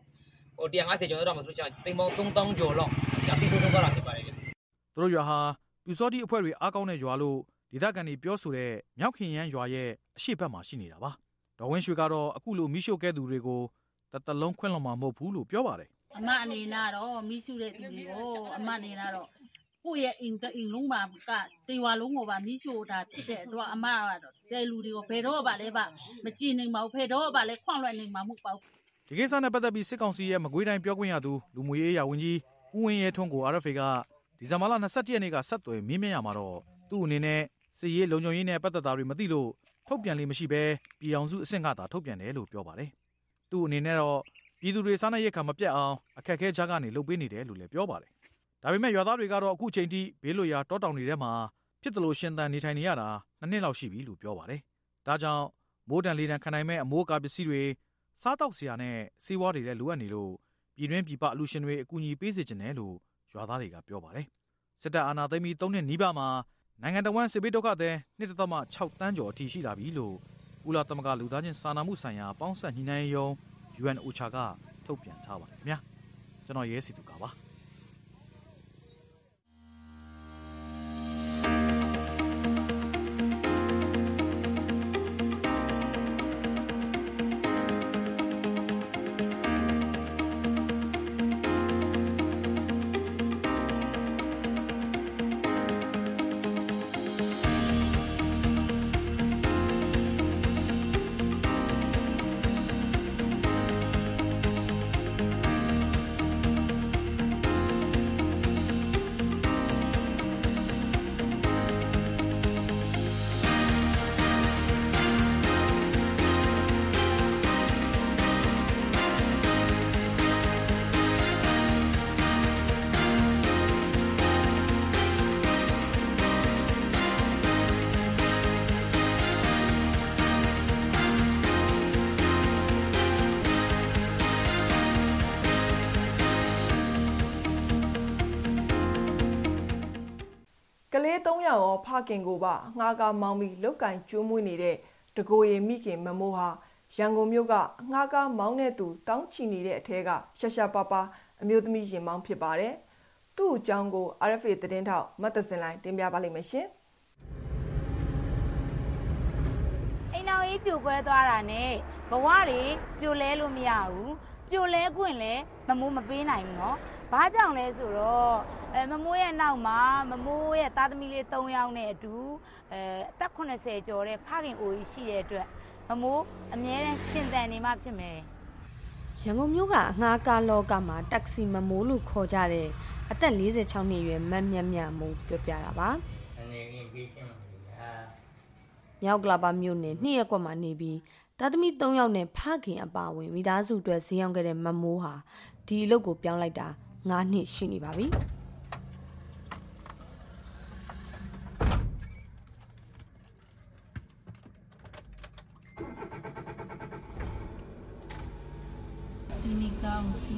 ဟို150ကျော်တော့မှဆိုလို့ရှိရင်တိမ်ပေါင်း3000ကျော်လောက်ပျက်စီးဆုံးရှုံးသွားတာဖြစ်ပါတယ်ဗျ။သူတို့ရွာဟာပြူစောတိအဖွဲ့တွေအားကောင်းတဲ့ရွာလို့ဒေသခံတွေပြောဆိုတဲ့မြောက်ခင်ရန်ရွာရဲ့အရှိတ်ဘက်မှာရှိနေတာပါ။ဒေါ်ဝင်းရွှေကတော့အခုလိုမိရှို့ခဲ့သူတွေကိုတတလုံးခွင့်လွှတ်မှာမဟုတ်ဘူးလို့ပြောပါတယ်အမအနေနဲ့တော့မိရှုတဲ့သူတွေကိုအမအနေနဲ့တော့ ကိုယ့်ရဲ့အိမ်အိမ်လုံးမှာကတေဝါလုံးကိုပါမိရှုတာဖြစ်တဲ့အတွက်အမကတော့ကျဲလူတွေကိုဘယ်တော့မှလည်းပါမကြည်နိုင်ပါဘူးဖယ်တော့မှလည်းခွန့်လွှဲနိုင်မှာမဟုတ်ပါဘူးဒီကိစ္စနဲ့ပတ်သက်ပြီးစစ်ကောင်စီရဲ့မကွေးတိုင်းပြောခွင့်ရသူလူမှုရေးရာဝန်ကြီးဦးဝင်းရဲထွန်းကို RFA ကဒီဇင်ဘာလ22ရက်နေ့ကဆက်သွယ်မင်းမြရမှာတော့သူ့အနေနဲ့စစ်ရေးလုံခြုံရေးနဲ့ပတ်သက်တာတွေမသိလို့ထုတ်ပြန်လေးမရှိဘဲပြည်အောင်စုအဆင့်ကသာထုတ်ပြန်တယ်လို့ပြောပါတယ်။သူ့အနေနဲ့တော့ပြည်သူတွေစားနပ်ရိက္ခာမပြတ်အောင်အခက်အခဲကြားကနေလုပ်ပေးနေတယ်လို့လည်းပြောပါတယ်။ ဒါပေမဲ့ရွာသားတွေကတော့အခုချိန်ထိဘေးလွတ်ရာတောတောင်တွေထဲမှာဖြစ်တယ်လို့ရှင်းတန်နေထိုင်နေရတာနှစ်နှစ်လောက်ရှိပြီလို့ပြောပါတယ်။ဒါကြောင့်မိုးတန်လေးတန်ခံနိုင်မဲ့အမိုးအကာပစ္စည်းတွေစားတောက်စရာနဲ့စီးပွားတွေလည်းလိုအပ်နေလို့ပြည်တွင်းပြည်ပအလူရှင်တွေအကူအညီပေးစေချင်တယ်လို့ရွာသားတွေကပြောပါတယ်။စစ်တပ်အာဏာသိမ်းပြီး၃နှစ်နီးပါးမှာနိုင်ငံတော်ဝန်စစ်ဘေးဒုက္ခသည်1.6တန်းကျော်အထိရှိလာပြီလို့ကုလသမဂ္ဂလူသားချင်းစာနာမှုဆိုင်ရာပေါင်းစပ်ညှိနှိုင်းရေးယုံ UNOCHA ကထုတ်ပြန်ထားပါတယ်ခင်ဗျာကျွန်တော်ရဲစီသူကပါ ၃ယောက်ရောဖခင်ကိုပါငှားကားမောင်းပြီးလုတ်ကင်ကျွေးမွေးနေတဲ့တကိုရီမိခင်မမိုးဟာရန်ကုန်မြို့ကငှားကားမောင်းတဲ့သူတောင်းချီနေတဲ့အထက်ကရှာရှာပါပါအမျိုးသမီးရင်မောင်းဖြစ်ပါတယ်။သူ့အကြောင်းကို RFA သတင်းထောက်မတ်တစင်လိုင်းတင်ပြပါလိမ့်မယ်ရှင်။အိမ်တော်ကြီးပြိုကွဲသွားတာနဲ့ဘဝတွေပြိုလဲလို့မရဘူး။ပြိုလဲခွင့်လည်းမမိုးမပေးနိုင်ဘူးနော်။ ဘာကြောင့်လဲဆိုတော့အဲမမိုးရဲ့နောက်မှာမမိုးရဲ့သားသမီးလေး3ယောက်နဲ့အတူအဲအသက်80ကျော်တဲ့ဖခင်အိုကြီးရှိတဲ့အတွက်မမိုးအမြဲတမ်းရှင်သန်နေမှဖြစ်မယ်ရန်ကုန်မြို့ကအငှားကားလောကမှာတက္ကစီမမိုးလို့ခေါ်ကြတဲ့အသက်46နှစ်အရွယ်မတ်မြတ်မြတ်မိုးပြောပြတာပါအနေနဲ့ပြေးချင်းပါမြောက်ကလာပါမြို့နယ်နှစ်ရက်ကွက်မှာနေပြီးသားသမီး3ယောက်နဲ့ဖခင်အပါဝင်မိသားစုအတွက်ဈေးရောက်ခဲ့တဲ့မမိုးဟာဒီအလုပ်ကိုပြောင်းလိုက်တာ 9နှစ်ရှိနေပါပြီဒီနေ့ကောင်းစီ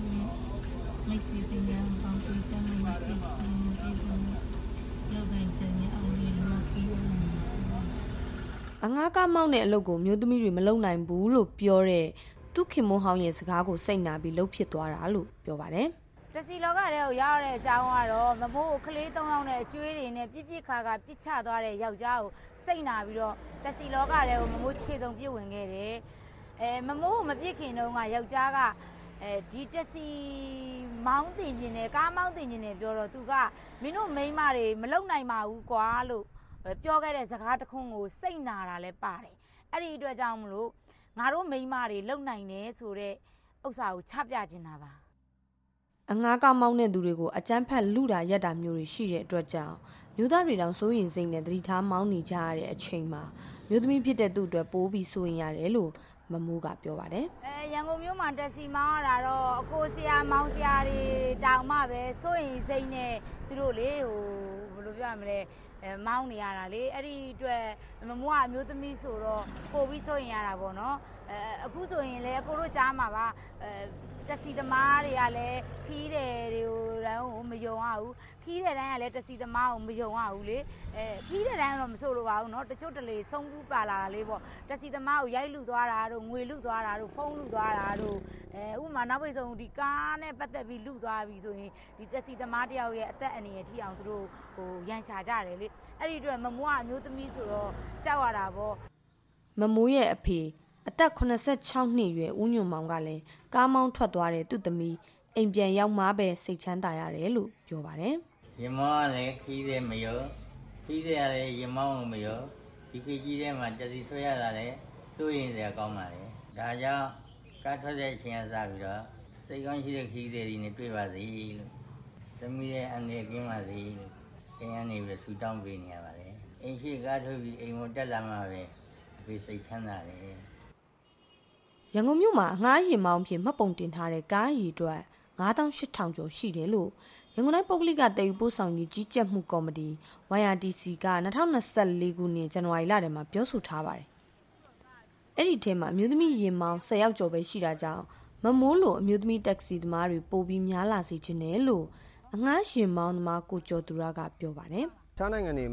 မိတ်ဆွေတင်များပေါင်းတွေ့ကြမှာစိတ်ပြေဆုံးလောက်တိုင်းချင်အောင်လို့လောကီအငားကားမောင်းတဲ့အလုပ်ကိုမျိုးသမီးတွေမလုပ်နိုင်ဘူးလို့ပြောတဲ့သူခင်မွန်ဟောင်းရဲ့စကားကိုစိတ်နာပြီးလှုပ်ဖြစ်သွားတာလို့ပြောပါတယ် တစီလောကတဲ့ကိုရောက်တဲ့အကြောင်းကတော့မမိုးကိုကလေး၃ယောက်နဲ့အကျွေးတွေနဲ့ပြစ်ပြစ်ခါခါပြစ်ချသွားတဲ့ယောက်ျားကိုစိတ်နာပြီးတော့တစီလောကတဲ့ကိုမမိုးခြေစုံပြစ်ဝင်ခဲ့တယ်အဲမမိုးကိုမပြစ်ခင်တုန်းကယောက်ျားကအဲဒီတစီမောင်းတင်ခြင်းနဲ့ကားမောင်းတင်ခြင်းနဲ့ပြောတော့သူကမင်းတို့မိန်းမတွေမလုံနိုင်ပါဘူးကွာလို့ပြောခဲ့တဲ့စကားတစ်ခုကိုစိတ်နာတာလဲပါတယ်အဲ့ဒီအတွက်ကြောင့်မလို့ငါတို့မိန်းမတွေလုံနိုင်တယ်ဆိုတဲ့ဥစ္စာကိုချပြခြင်းတာပါ အငားကမောင်းတဲ့သူတွေကိုအကြမ်းဖက်လူတာရက်တာမျိုးတွေရှိတဲ့အတွက်ကြောင့်မြို့သားတွေတောင်စိုးရင်စိတ်နဲ့တတိထားမောင်းနေကြရတဲ့အချိန်မှာမြို့သမီးဖြစ်တဲ့သူ့အတွက်ပိုးပြီးစိုးရင်ရတယ်လို့မမိုးကပြောပါတယ်အဲရန်ကုန်မြို့မှာတက်စီမောင်းရတာတော့အကိုဆရာမောင်းဆရာတွေတောင်မှပဲစိုးရင်စိတ်နဲ့သူတို့လေဟိုဘယ်လိုပြောရမလဲအဲမောင်းနေရတာလေအဲ့ဒီအတွက်မမိုးကအမျိုးသမီးဆိုတော့ပို့ပြီးစိုးရင်ရတာပေါ့နော်အဲအခုဆိုရင်လေအကိုတို့ကြားမှာပါအဲ တက်စီသမားတွေကလည်းခီးတယ်တွေကိုတော့မယုံရဘူးခီးတဲ့တိုင်းကလည်းတက်စီသမားကိုမယုံရဘူးလေအဲခီးတဲ့တိုင်းတော့မဆိုလိုပါဘူးเนาะတချို့တလေဆုံးကူးပါလာတာလေးပေါ့တက်စီသမားကိုရိုက်လူသွားတာတို့ငွေလူသွားတာတို့ဖုန်းလူသွားတာတို့အဲဥပမာနောက်ပိတ်ဆုံးဒီကားနဲ့ပတ်သက်ပြီးလူသွားပြီဆိုရင်ဒီတက်စီသမားတယောက်ရဲ့အသက်အန္တရာယ်ထိအောင်သူတို့ဟိုရန်ရှာကြတယ်လေအဲ့ဒီအတွက်မမွားအမျိုးသမီးဆိုတော့ကြောက်ရတာပေါ့မမိုးရဲ့အဖေ အသက်86နှစ်ရွယ်ဦးညွန့်မောင်ကလည်းကားမောင်းထွက်သွားတဲ့သူ့သမီးအိမ်ပြန်ရောက်မှပဲစိတ်ချမ်းသာရတယ်လို့ပြောပါတယ်။ရင်မောင်းကလည်းခီးတယ်မရောခီးတယ်လည်းရင်မောင်းမရောဒီခေကြီးထဲမှာတစီဆွဲရတာလည်းစိုးရင်စရာကောင်းပါလေ။ဒါကြောင့်ကားထွက်တဲ့အချိန်ကစပြီးတော့စိတ်ကောင်းရှိတဲ့ခီးတယ်တွေနဲ့တွေ့ပါစေလို့သမီးရဲ့အနေကင်းပါစေလို့အင်းအနေပြီးဆူတောင်းပေးနေရပါတယ်။အိမ်ရှိကားထွက်ပြီးအိမ်ကိုတက်လာမှပဲအဖေစိတ်ချမ်းသာတယ်။ ရန်ကုန်မြို့မှာငှားရင်မောင်းဖြင့်မှတ်ပုံတင်ထားတဲ့ကားရီအတွက်9800ကျော်ရှိတယ်လို့ရန်ကုန်တိုင်းပုဂ္ဂလိကတည်ယူပို့ဆောင်ရေးကြီးကြပ်မှုကော်မတီ YRDC က2024ခုနှစ်ဇန်နဝါရီလထဲမှာပြောဆိုထားပါတယ်။အဲ့ဒီထဲမှာအမျိုးသမီးရင်မောင်း10ယောက်ကျော်ပဲရှိတာကြောင့်မမိုးလိုအမျိုးသမီးတက်ဆီသမားတွေပိုပြီးများလာစေချင်တယ်လို့အငှားရင်မောင်းသမားကိုကျော်သူရကပြောပါတယ်။ခြားနိုင်ငံတွေ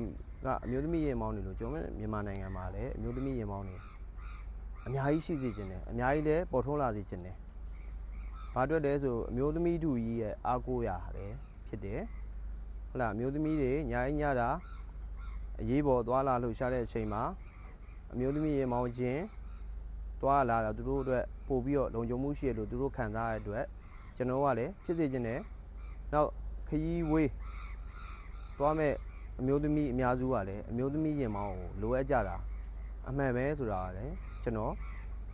ကအမျိုးသမီးရင်မောင်းတွေလို့ကျွန်တော်မြန်မာနိုင်ငံမှာလည်းအမျိုးသမီးရင်မောင်းတွေ အများကြီးရှိစေခြင်းတယ်အများကြီးလည်းပေါ်ထွန်းလာစေခြင်းတယ်ဘာအတွက်လဲဆိုအမျိုးသမီးတူကြီးရဲ့အားကိုးရာလည်းဖြစ်တယ်ဟုတ်လားအမျိုးသမီးတွေညာရင်ညတာအရေးပေါ်သွားလာလှုပ်ရှားတဲ့အချိန်မှာအမျိုးသမီးရေမောင်းခြင်းသွားလာတာသူတို့အတွက်ပို့ပြီးတော့လုံခြုံမှုရှိရလို့သူတို့ခံစားရတဲ့အတွက်ကျွန်တော်ကလည်းဖြစ်စေခြင်းနဲ့နောက်ခရီးဝေးသွားမဲ့အမျိုးသမီးအများစုကလည်းအမျိုးသမီးရင်မောင်းကိုလိုအပ်ကြတာ အမှန်ပဲဆိုတာကလည်းကျွန်တော်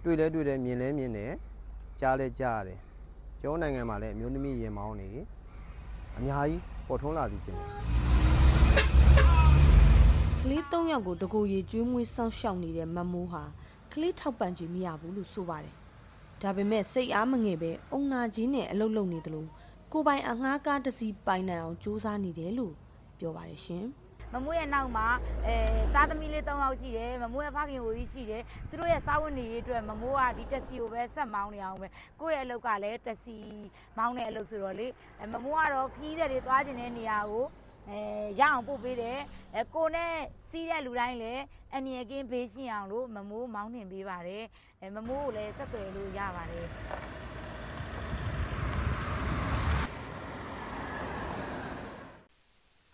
တွေ့လဲတွေ့တယ်မြင်လဲမြင်တယ်ကြားလဲကြားရတယ်ကျွန်တော်နိုင်ငံမှာလည်းအမျိုးသမီးရင်မောင်းနေအများကြီးပေါ်ထွန်းလာသည်ချင်းကလေး၃ယောက်ကိုတကူရီကျွေးမွေးစောင့်ရှောက်နေတဲ့မမိုးဟာကလေးထောက်ပံ့ခြင်းမရဘူးလို့ဆိုပါတယ်ဒါပေမဲ့စိတ်အားမငယ်ပဲအုံနာကြီးနဲ့အလုတ်လုံနေတယ်လို့ကိုပိုင်အငှားကားတစ်စီးပိုင်နိုင်အောင်စူးစမ်းနေတယ်လို့ပြောပါတယ်ရှင်။ မမွေးရဲ့နောက်မှာအဲသားသမီးလေး၃ယောက်ရှိတယ်မမွေးရဲ့ဖခင်ကိုကြီးရှိတယ်သူတို့ရဲ့စားဝတ်နေရေးအတွက်မမိုးကဒီတက်စီကိုပဲဆက်မောင်းနေအောင်ပဲကိုယ့်ရဲ့အလုပ်ကလည်းတက်စီမောင်းတဲ့အလုပ်ဆိုတော့လေမမိုးကတော့ခီးတဲ့တွေသွားကျင်တဲ့နေရာကိုအဲရအောင်ပို့ပေးတယ်အဲကိုနဲ့စီးတဲ့လူတိုင်းလည်းအန်ရီကင်းဘေးရှင်းအောင်လို့မမိုးမောင်းနှင်ပေးပါတယ်အဲမမိုးကိုလည်းဆက်သွယ်လို့ရပါတယ်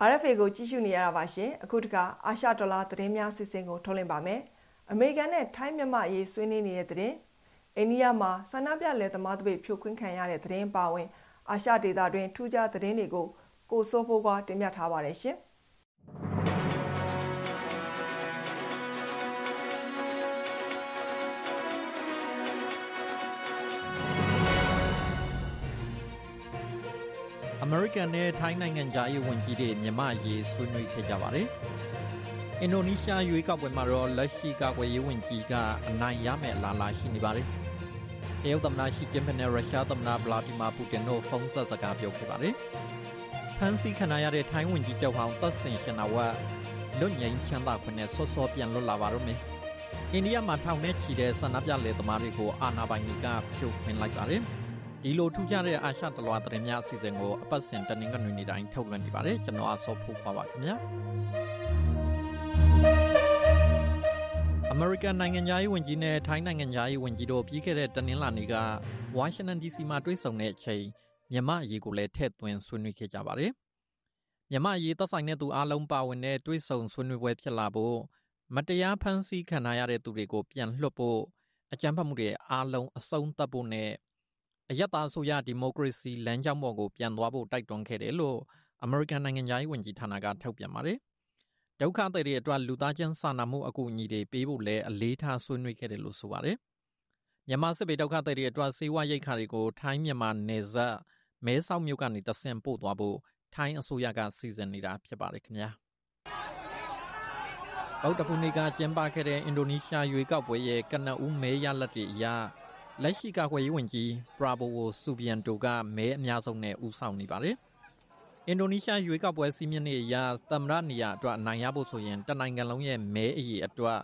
RFA ကိုကြည့်ရှုနေရတာပါရှင်အခုတခါအာရှဒေါ်လာသတင်းများစီစဉ်ကိုထုတ်လွှင့်ပါမယ်အမေရိကန်နဲ့ထိုင်းမြန်မာအရေးဆွေးနွေးနေတဲ့သတင်းအိန္ဒိယမှာဆန္ဒပြလယ်သမားတပိတ်ဖြိုခွင်းခံရတဲ့သတင်းပါဝင် အာရှဒေသတွင်ထူးခြားသတင်းတွေကိုကိုစိုးဖိုးကတင်ပြထားပါတယ်ရှင် ရိကန်နဲ့ထိုင်းနိုင်ငံကြားရေးဝန်ကြီးတွေမြန်မာရေးဆွေးနွေးခဲ့ကြပါတယ်။အင်ဒိုနီးရှားရွေးကောက်ပွဲမှာတော့လက်ရှိကာကွယ်ရေးဝန်ကြီးကအနိုင်ရမယ့်အလားအလာရှိနေပါတယ်။တရုတ်သမ္မတရှီကျင်းပင်နဲ့ရုရှားသမ္မတဗလာဒီမာပူတင်တို့ဖုန်းဆက်စကားပြောခဲ့ပါတယ်။ဖန်စီခံရတဲ့ထိုင်းဝန်ကြီးချုပ်ဟောင်းသက်စင်ရှင်နာဝတ်လွတ်ငြိမ်းချမ်းသာခွင့်နဲ့ဆော့ဆော့ပြန်လွတ်လာပါတော့မယ်။အိန္ဒိယမှာထောင်နဲ့ချီတဲ့ဆန္ဒပြလယ်သမားတွေကိုအာဏာပိုင်တွေကဖြိုခွင်းလိုက်ပါတယ်။ ဒီလိုထူးခြားတဲ့အာရှတလွာသတင်းများအစီအစဉ်ကိုအပတ်စဉ်တနင်္ဂနွေနေ့တိုင်းထုတ်လွှင့်နေပါတယ်ကျွန်တော်အစောဖို့ပါပါခင်ဗျာအအမေရိကန်နိုင်ငံသားရေးဝန်ကြီးနဲ့ထိုင်းနိုင်ငံသားရေးဝန်ကြီးတို့ပြီးခဲ့တဲ့တနင်္လာနေ့ကဝါရှင်တန် DC မှာတွေ့ဆုံတဲ့အချိန်မြန်မာအရေးကိုလည်းထည့်သွင်းဆွေးနွေးခဲ့ကြပါတယ်။မြန်မာအရေးသက်ဆိုင်တဲ့သူအလုံးပါဝင်တဲ့တွေ့ဆုံဆွေးနွေးပွဲဖြစ်လာဖို့မတရားဖန်ဆီးခံရတဲ့သူတွေကိုပြန်လွှတ်ဖို့အကြမ်းဖက်မှုတွေအားလုံးအဆုံးသတ်ဖို့နဲ့ အယက်သားဆိုရဒီမိုကရေစီလမ်းကြောင်းပေါ်ကိုပြန်သွားဖို့တိုက်တွန်းခဲ့တယ်လို့အမေရိကန်နိုင်ငံသားရေးဝန်ကြီးဌာနကထုတ်ပြန်ပါတယ်။ဒုက္ခသည်တွေအတွက်လူသားချင်းစာနာမှုအကူအညီတွေပေးဖို့လည်းအလေးထားဆွေးနွေးခဲ့တယ်လို့ဆိုပါတယ်။မြန်မာစစ်ပေဒုက္ခသည်တွေအတွက်စေဝါရိတ်ခါတွေကိုထိုင်းမြန်မာနယ်စပ်မဲဆောက်မြို့ကနေတဆင့်ပို့သွားဖို့ထိုင်းအစိုးရကစီစဉ်နေတာဖြစ်ပါတယ်ခင်ဗျာ။ဗုဒ္ဓဘုနေ့ကကျင်းပခဲ့တဲ့အင်ဒိုနီးရှားရွေးကောက်ပွဲရဲ့ကနအူးမဲရလက်တွေအရ လက်ရှိကာကွယ်ရေးဝန်ကြီးပရာဘိုဝိုဆူဘီယန်တိုကမဲအများဆုံးနဲ့ဦးဆောင်နေပါတယ်။အင်ဒိုနီးရှားရွေးကောက်ပွဲစီးမြင့်နေအရသမ္မတနေရာအတွက်အနိုင်ရဖို့ဆိုရင်တနိုင်ငံလုံးရဲ့မဲအရေအတွက်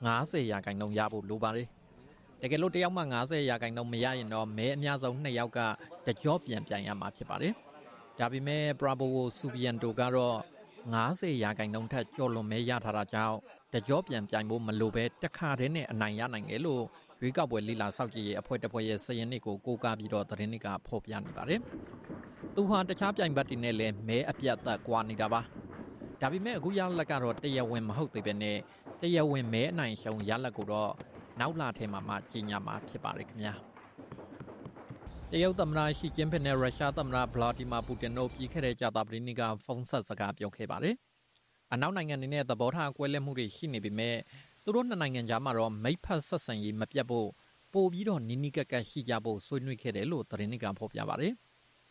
90ရာခိုင်နှုန်းရဖို့လိုပါတယ်။တကယ်လို့တယောက်မှ90ရာခိုင်နှုန်းမရရင်တော့မဲအများဆုံးနှစ်ယောက်ကတကြောပြန်ပြန်ရမှာဖြစ်ပါတယ်။ဒါပေမဲ့ပရာဘိုဝိုဆူဘီယန်တိုကတော့90ရာခိုင်နှုန်းထက်ကျော်လွန်မဲရထားတာကြောင့်တကြောပြန်ပြိုင်ဖို့မလိုပဲတခါတည်းနဲ့အနိုင်ရနိုင်တယ်လို့ ရွေးကောက်ပွဲလီလာစောက်ကြည့်ရဲ့အဖွဲ့တစ်ဖွဲ့ရဲ့စည်ရင်းတွေကိုကိုးကားပြီးတော့သတင်းတွေကဖော်ပြနေပါတယ်။သူဟာတခြားပြိုင်ဘက်တွေနဲ့လည်းမဲအပြတ်သက်ကွာနေတာပါ။ဒါပေမဲ့အခုရလက်ကတော့တရားဝင်မဟုတ်သေးပဲနဲ့တရားဝင်မဲအနိုင်ရှုံရလက်ကိုတော့နောက်လာထဲမှာမှကြီးညာမှာဖြစ်ပါတယ်ခင်ဗျာ။တရုတ်သမ္မတရှီကျင်းဖင်နဲ့ရုရှားသမ္မတဗလာဒီမာပူတင်တို့ပြီးခဲ့တဲ့ကြာသပတေးနေ့ကဖုန်းဆက်စကားပြောခဲ့ပါတယ်။အနောက်နိုင်ငံတွေနဲ့သဘောထားကွဲလွဲမှုတွေရှိနေပေမဲ့ သူတို့နှစ်နိုင်ငံကြားမှာတော့မိတ်ဖက်ဆက်ဆံရေးမပြတ်ဖို့ပို့ပြီးတော့နီးနီးကပ်ကပ်ရှိကြဖို့ဆွေးနွေးခဲ့တယ်လို့သတင်းတွေကဖော်ပြပါတယ်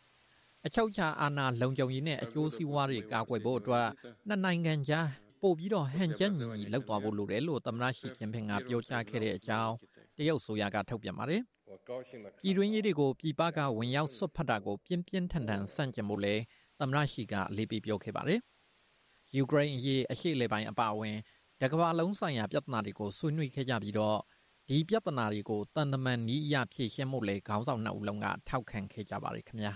။အချုပ်ချာအာဏာလုံခြုံရေးနဲ့အကျိုးစီးပွားတွေကာကွယ်ဖို့အတွက်နှစ်နိုင်ငံကြားပို့ပြီးတော့ဟန်ချက်ညီညီလောက်သွားဖို့လိုတယ်လို့သမ္မတရှီကျင်းဖင်ကပြောကြားခဲ့တဲ့အကြောင်းတရုတ်ဆိုရကထုတ်ပြန်ပါတယ်။ပြည်တွင်းရေးတွေကိုပြည်ပကဝင်ရောက်ဆွတ်ဖက်တာကိုပြင်းပြင်းထန်ထန်ဆန့်ကျင်ဖို့လဲသမ္မတရှီကအလေးပေးပြောခဲ့ပါတယ်။ယူကရိန်းအရေးအရှိလေပိုင်းအပါအဝင် တကဘာလုံးဆိုင်ရာပြဿနာတွေကိုဆွေးနွေးခဲ့ကြပြီးတော့ဒီပြဿနာတွေကိုတန်တမန်နီးအရဖြေရှင်းမှုလေခေါင်းဆောင်နှစ်ဦးလုံးကထောက်ခံခဲ့ကြပါတယ်ခင်ဗျာ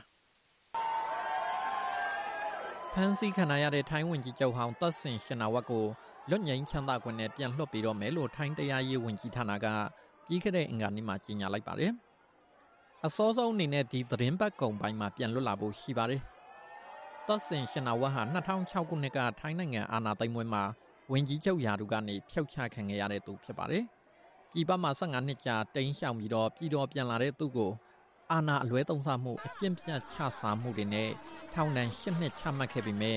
ဖန်စီခဏရတဲ့ထိုင်းဝင်ကြီးချုပ်ဟောင်းတပ်ဆင်ရှင်နာဝတ်ကိုလွတ်ငိမ့်ချမ်းသာခွင့်နဲ့ပြန်လွှတ်ပြီးတော့မယ်လို့ထိုင်းတရားရေးဝန်ကြီးဌာနကပြီးခဲ့တဲ့အင်္ဂါနေ့မှာကြေညာလိုက်ပါတယ်အစောဆုံးအနေနဲ့ဒီသတင်းပတ်ကုံပိုင်းမှာပြန်လွတ်လာဖို့ရှိပါတယ်တပ်ဆင်ရှင်နာဝတ်ဟာ2006ခုနှစ်ကထိုင်းနိုင်ငံအာဏာသိမ်းပွဲမှာ ဝင်ကြီးချုပ်ယာဒူကနေဖျောက်ချခံခဲ့ရတဲ့သူဖြစ်ပါတယ်။ပြည်ပမှာ15နှစ်ကြာတိမ်းရှောင်ပြီးတော့ပြည်တော်ပြန်လာတဲ့သူကိုအာဏာအလွဲသုံးစားမှုအကျင့်ပြတ်ချစားမှုတွေနဲ့ထောင်ဒဏ်10နှစ်ချမှတ်ခဲ့ပြီးမြဲ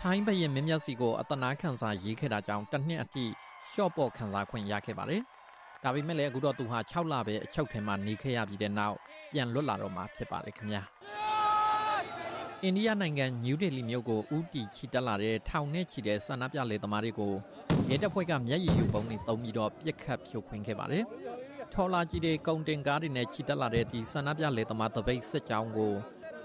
ထိုင်းဘရင်မင်းမြတ်စီကိုအတနာခံစာရေးခဲ့တာကြောင့်တစ်နှစ်အထိရှော့ပေါ်ခံစားခွင့်ရခဲ့ပါတယ်။ဒါပေမဲ့လည်းအခုတော့သူဟာ6လပဲအချုပ်ထဲမှာနေခဲ့ရပြီးတဲ့နောက်ပြန်လွတ်လာတော့မှာဖြစ်ပါတယ်ခင်ဗျာ။ အိန္ဒိယနိုင်ငံနယူးဒေလီမြို့ကိုဦးတည်ချီတက်လာတဲ့ထောင်နဲ့ချီတဲ့ဆန္ဒပြလေသမားတွေကိုရဲတပ်ဖွဲ့ကမျက်ရည်ယိုပုံတွေတုံးပြီးတော့ပြစ်ခတ်ဖြိုခွင်းခဲ့ပါတယ်။ထော်လာကြီးတွေကုန်တင်ကားတွေနဲ့ချီတက်လာတဲ့ဒီဆန္ဒပြလေသမားတပိတ်စစ်ကြောင်းကို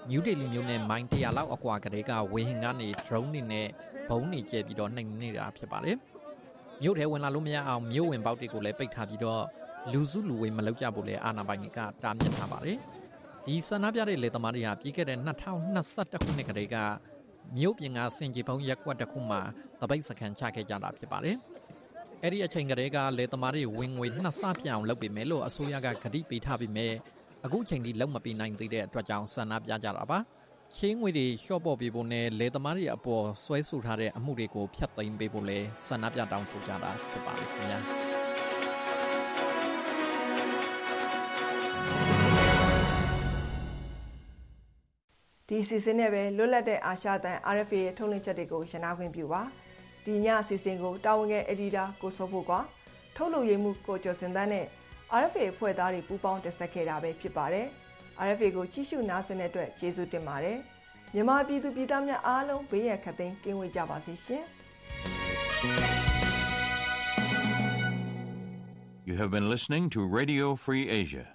နယူးဒေလီမြို့နဲ့မိုင်တရာလောက်အကွာကလေးကဝင်းဟင်ကနေ drone တွေနဲ့ဘုံတွေကျဲပြီးတော့နှိမ်နေတာဖြစ်ပါတယ်။မြို့ထဲဝင်လာလို့မရအောင်မြို့ဝင်ပေါက်တွေကိုလည်းပိတ်ထားပြီးတော့လူစုလူဝေးမလုပ်ကြဖို့လည်းအာဏာပိုင်တွေကတားမြစ်ထားပါတယ်။ ဒီဆန္ဒပြတဲ့လေသမားတွေဟာပြီးခဲ့တဲ့2021ခုနှစ်ကတည်းကမြို့ပြင်ကစင်ကြီးပုံရက်ကွက်တစ်ခုမှာတပိတ်စခန်းချခဲ့ကြတာဖြစ်ပါတယ်။အဲ့ဒီအချိန်ကတည်းကလေသမားတွေဝင်ငွေနှစ်ဆပြအောင်လုပ်ပေးမယ်လို့အစိုးရကကတိပေးထားပြီးမြဲအခုချိန်ထိလုံးမပေးနိုင်သေးတဲ့အတွက်ကြောင့်ဆန္ဒပြကြတာပါ။ချင်းငွေတွေလျှော့ပေါ်ပေးဖို့နဲ့လေသမားတွေအပေါ်ဆွဲဆူထားတဲ့အမှုတွေကိုဖျက်သိမ်းပေးဖို့လဲဆန္ဒပြတောင်းဆိုကြတာဖြစ်ပါတယ်ခင်ဗျာ။ ဒီစီစဉ်နဲ့ပဲလွတ်လပ်တဲ့အာရှတန် RFA ရဲ့ထုတ်လွှင့်ချက်တွေကိုရနာခွင့်ပြုပါဒီညအစီအစဉ်ကိုတာဝန်ခဲ့အက်ဒီတာကိုစိုးဖို့ကထုတ်လုပ်ရေးမှုကိုကျော်စင်တန်းနဲ့ RFA ဖွဲ့သားတွေပူးပေါင်းတက်ဆက်ခဲ့တာပဲဖြစ်ပါတယ် RFA ကိုကြည့်ရှုနားဆင်တဲ့အတွက်ကျေးဇူးတင်ပါတယ်မြန်မာပြည်သူပြည်သားများအားလုံးဘေးရန်ခတ်သိမ်းကင်းဝေးကြပါစေရှင် You have been listening to Radio Free Asia.